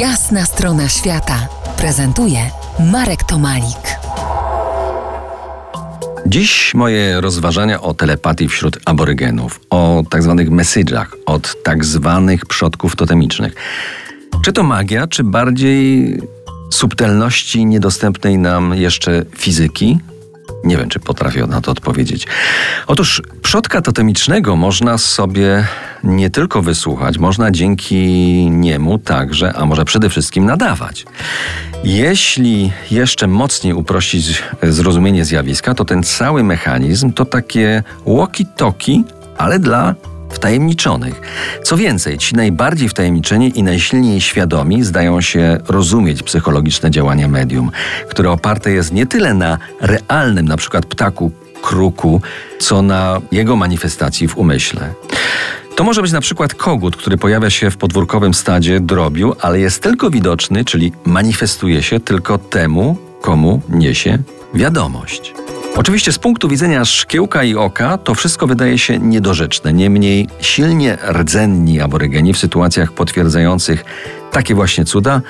Jasna strona świata prezentuje Marek Tomalik. Dziś moje rozważania o telepatii wśród aborygenów, o tak zwanych message'ach, od tak zwanych przodków totemicznych. Czy to magia, czy bardziej subtelności niedostępnej nam jeszcze fizyki? Nie wiem, czy potrafię na to odpowiedzieć. Otóż przodka totemicznego można sobie nie tylko wysłuchać, można dzięki niemu także, a może przede wszystkim nadawać. Jeśli jeszcze mocniej uprościć zrozumienie zjawiska, to ten cały mechanizm to takie walkie-talkie, ale dla wtajemniczonych. Co więcej, ci najbardziej wtajemniczeni i najsilniej świadomi zdają się rozumieć psychologiczne działania medium, które oparte jest nie tyle na realnym, na przykład ptaku, kruku, co na jego manifestacji w umyśle. To może być na przykład kogut, który pojawia się w podwórkowym stadzie drobiu, ale jest tylko widoczny, czyli manifestuje się tylko temu, komu niesie wiadomość. Oczywiście z punktu widzenia szkiełka i oka to wszystko wydaje się niedorzeczne. Niemniej silnie rdzenni aborygeni w sytuacjach potwierdzających takie właśnie cuda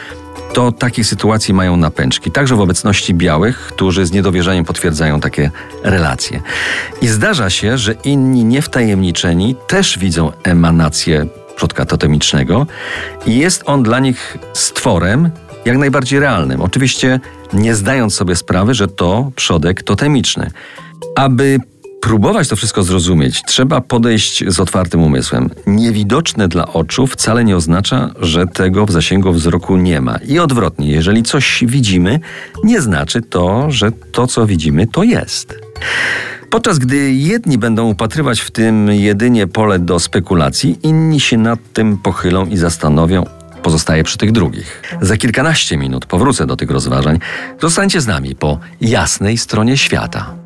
to takich sytuacji mają napęczki, także w obecności białych, którzy z niedowierzaniem potwierdzają takie relacje. I zdarza się, że inni niewtajemniczeni też widzą emanację przodka totemicznego i jest on dla nich stworem jak najbardziej realnym. Oczywiście nie zdając sobie sprawy, że to przodek totemiczny. Aby próbować to wszystko zrozumieć, trzeba podejść z otwartym umysłem. Niewidoczne dla oczu wcale nie oznacza, że tego w zasięgu wzroku nie ma. I odwrotnie, jeżeli coś widzimy, nie znaczy to, że to, co widzimy, to jest. Podczas gdy jedni będą upatrywać w tym jedynie pole do spekulacji, inni się nad tym pochylą i zastanowią, pozostaję przy tych drugich. Za kilkanaście minut powrócę do tych rozważań. Zostańcie z nami po jasnej stronie świata.